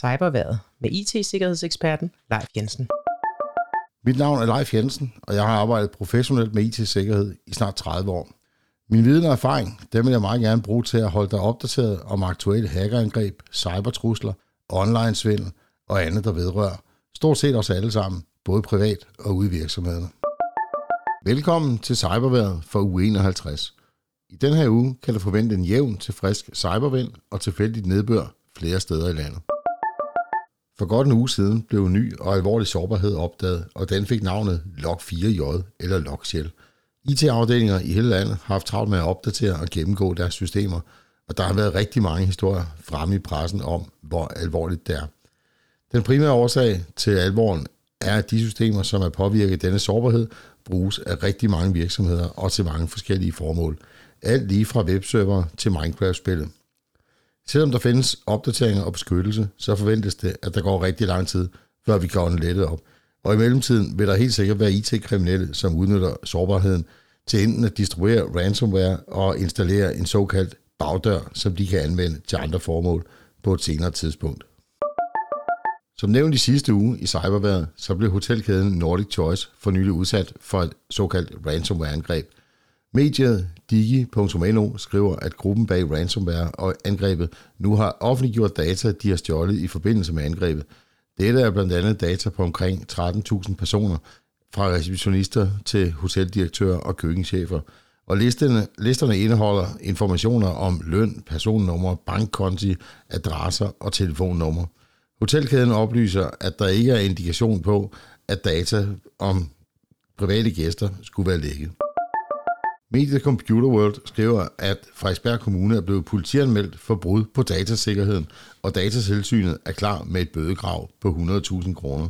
Cyberværet med IT-sikkerhedseksperten Leif Jensen. Mit navn er Leif Jensen, og jeg har arbejdet professionelt med IT-sikkerhed i snart 30 år. Min viden og erfaring, dem vil jeg meget gerne bruge til at holde dig opdateret om aktuelle hackerangreb, cybertrusler, online-svindel og andet, der vedrører stort set os alle sammen, både privat og ude i virksomhederne. Velkommen til Cyberværet for uge 51. I den her uge kan du forvente en jævn til frisk cybervind og tilfældigt nedbør flere steder i landet. For godt en uge siden blev en ny og alvorlig sårbarhed opdaget, og den fik navnet Log4j eller Logshell. IT-afdelinger i hele landet har haft travlt med at opdatere og gennemgå deres systemer, og der har været rigtig mange historier fremme i pressen om, hvor alvorligt det er. Den primære årsag til alvoren er, at de systemer, som er påvirket af denne sårbarhed, bruges af rigtig mange virksomheder og til mange forskellige formål. Alt lige fra webserver til Minecraft-spillet. Selvom der findes opdateringer og beskyttelse, så forventes det, at der går rigtig lang tid, før vi kan lettet op. Og i mellemtiden vil der helt sikkert være IT-kriminelle, som udnytter sårbarheden til enten at distribuere ransomware og installere en såkaldt bagdør, som de kan anvende til andre formål på et senere tidspunkt. Som nævnt i sidste uge i cyberværet, så blev hotelkæden Nordic Choice for nylig udsat for et såkaldt ransomware-angreb. Mediet Digi.no skriver, at gruppen bag ransomware og angrebet nu har offentliggjort data, de har stjålet i forbindelse med angrebet. Dette er blandt andet data på omkring 13.000 personer, fra receptionister til hoteldirektører og køkkenchefer. Og listerne, listerne indeholder informationer om løn, personnummer, bankkonti, adresser og telefonnummer. Hotelkæden oplyser, at der ikke er indikation på, at data om private gæster skulle være lækket. Mediet Computer World skriver, at Frederiksberg Kommune er blevet politianmeldt for brud på datasikkerheden, og datatilsynet er klar med et bødekrav på 100.000 kroner.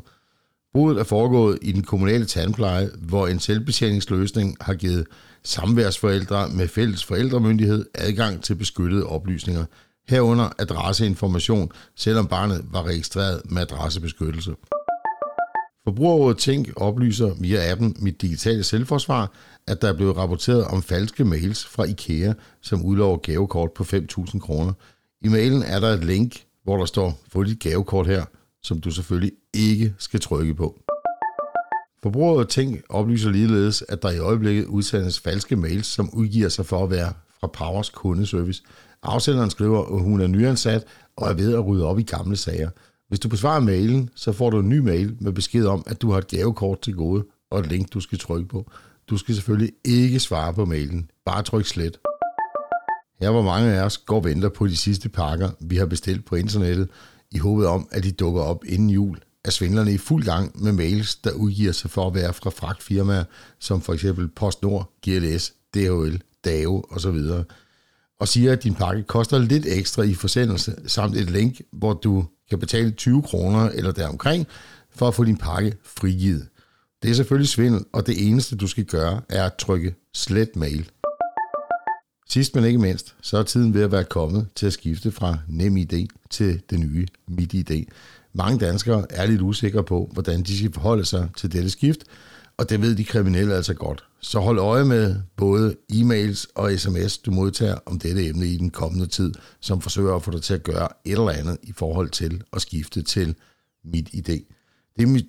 Brudet er foregået i den kommunale tandpleje, hvor en selvbetjeningsløsning har givet samværsforældre med fælles forældremyndighed adgang til beskyttede oplysninger, herunder adresseinformation, selvom barnet var registreret med adressebeskyttelse. Forbrugerrådet Tænk oplyser via appen Mit Digitale Selvforsvar, at der er blevet rapporteret om falske mails fra IKEA, som udlover gavekort på 5.000 kroner. I mailen er der et link, hvor der står, få dit gavekort her, som du selvfølgelig ikke skal trykke på. Forbrugerrådet Tænk oplyser ligeledes, at der i øjeblikket udsendes falske mails, som udgiver sig for at være fra Powers kundeservice. Afsenderen skriver, at hun er nyansat og er ved at rydde op i gamle sager – hvis du besvarer mailen, så får du en ny mail med besked om, at du har et gavekort til gode og et link, du skal trykke på. Du skal selvfølgelig ikke svare på mailen. Bare tryk slet. Her hvor mange af os går og venter på de sidste pakker, vi har bestilt på internettet, i håbet om, at de dukker op inden jul, er svindlerne i fuld gang med mails, der udgiver sig for at være fra fragtfirmaer, som for eksempel PostNord, GLS, DHL, DAO osv., og siger, at din pakke koster lidt ekstra i forsendelse, samt et link, hvor du kan betale 20 kroner eller deromkring, for at få din pakke frigivet. Det er selvfølgelig svindel, og det eneste du skal gøre, er at trykke slet mail. Sidst men ikke mindst, så er tiden ved at være kommet til at skifte fra NemID til det nye MitID. Mange danskere er lidt usikre på, hvordan de skal forholde sig til dette skift, og det ved de kriminelle altså godt. Så hold øje med både e-mails og sms, du modtager om dette emne i den kommende tid, som forsøger at få dig til at gøre et eller andet i forhold til at skifte til mit idé.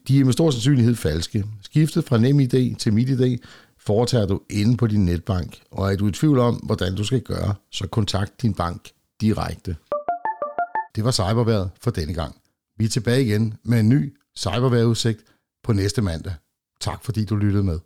De er med stor sandsynlighed falske. Skiftet fra NemID til mit idé foretager du inde på din netbank, og er du i tvivl om, hvordan du skal gøre, så kontakt din bank direkte. Det var cyberværet for denne gang. Vi er tilbage igen med en ny cyberværetudsigt på næste mandag. Tak fordi du lyttede med.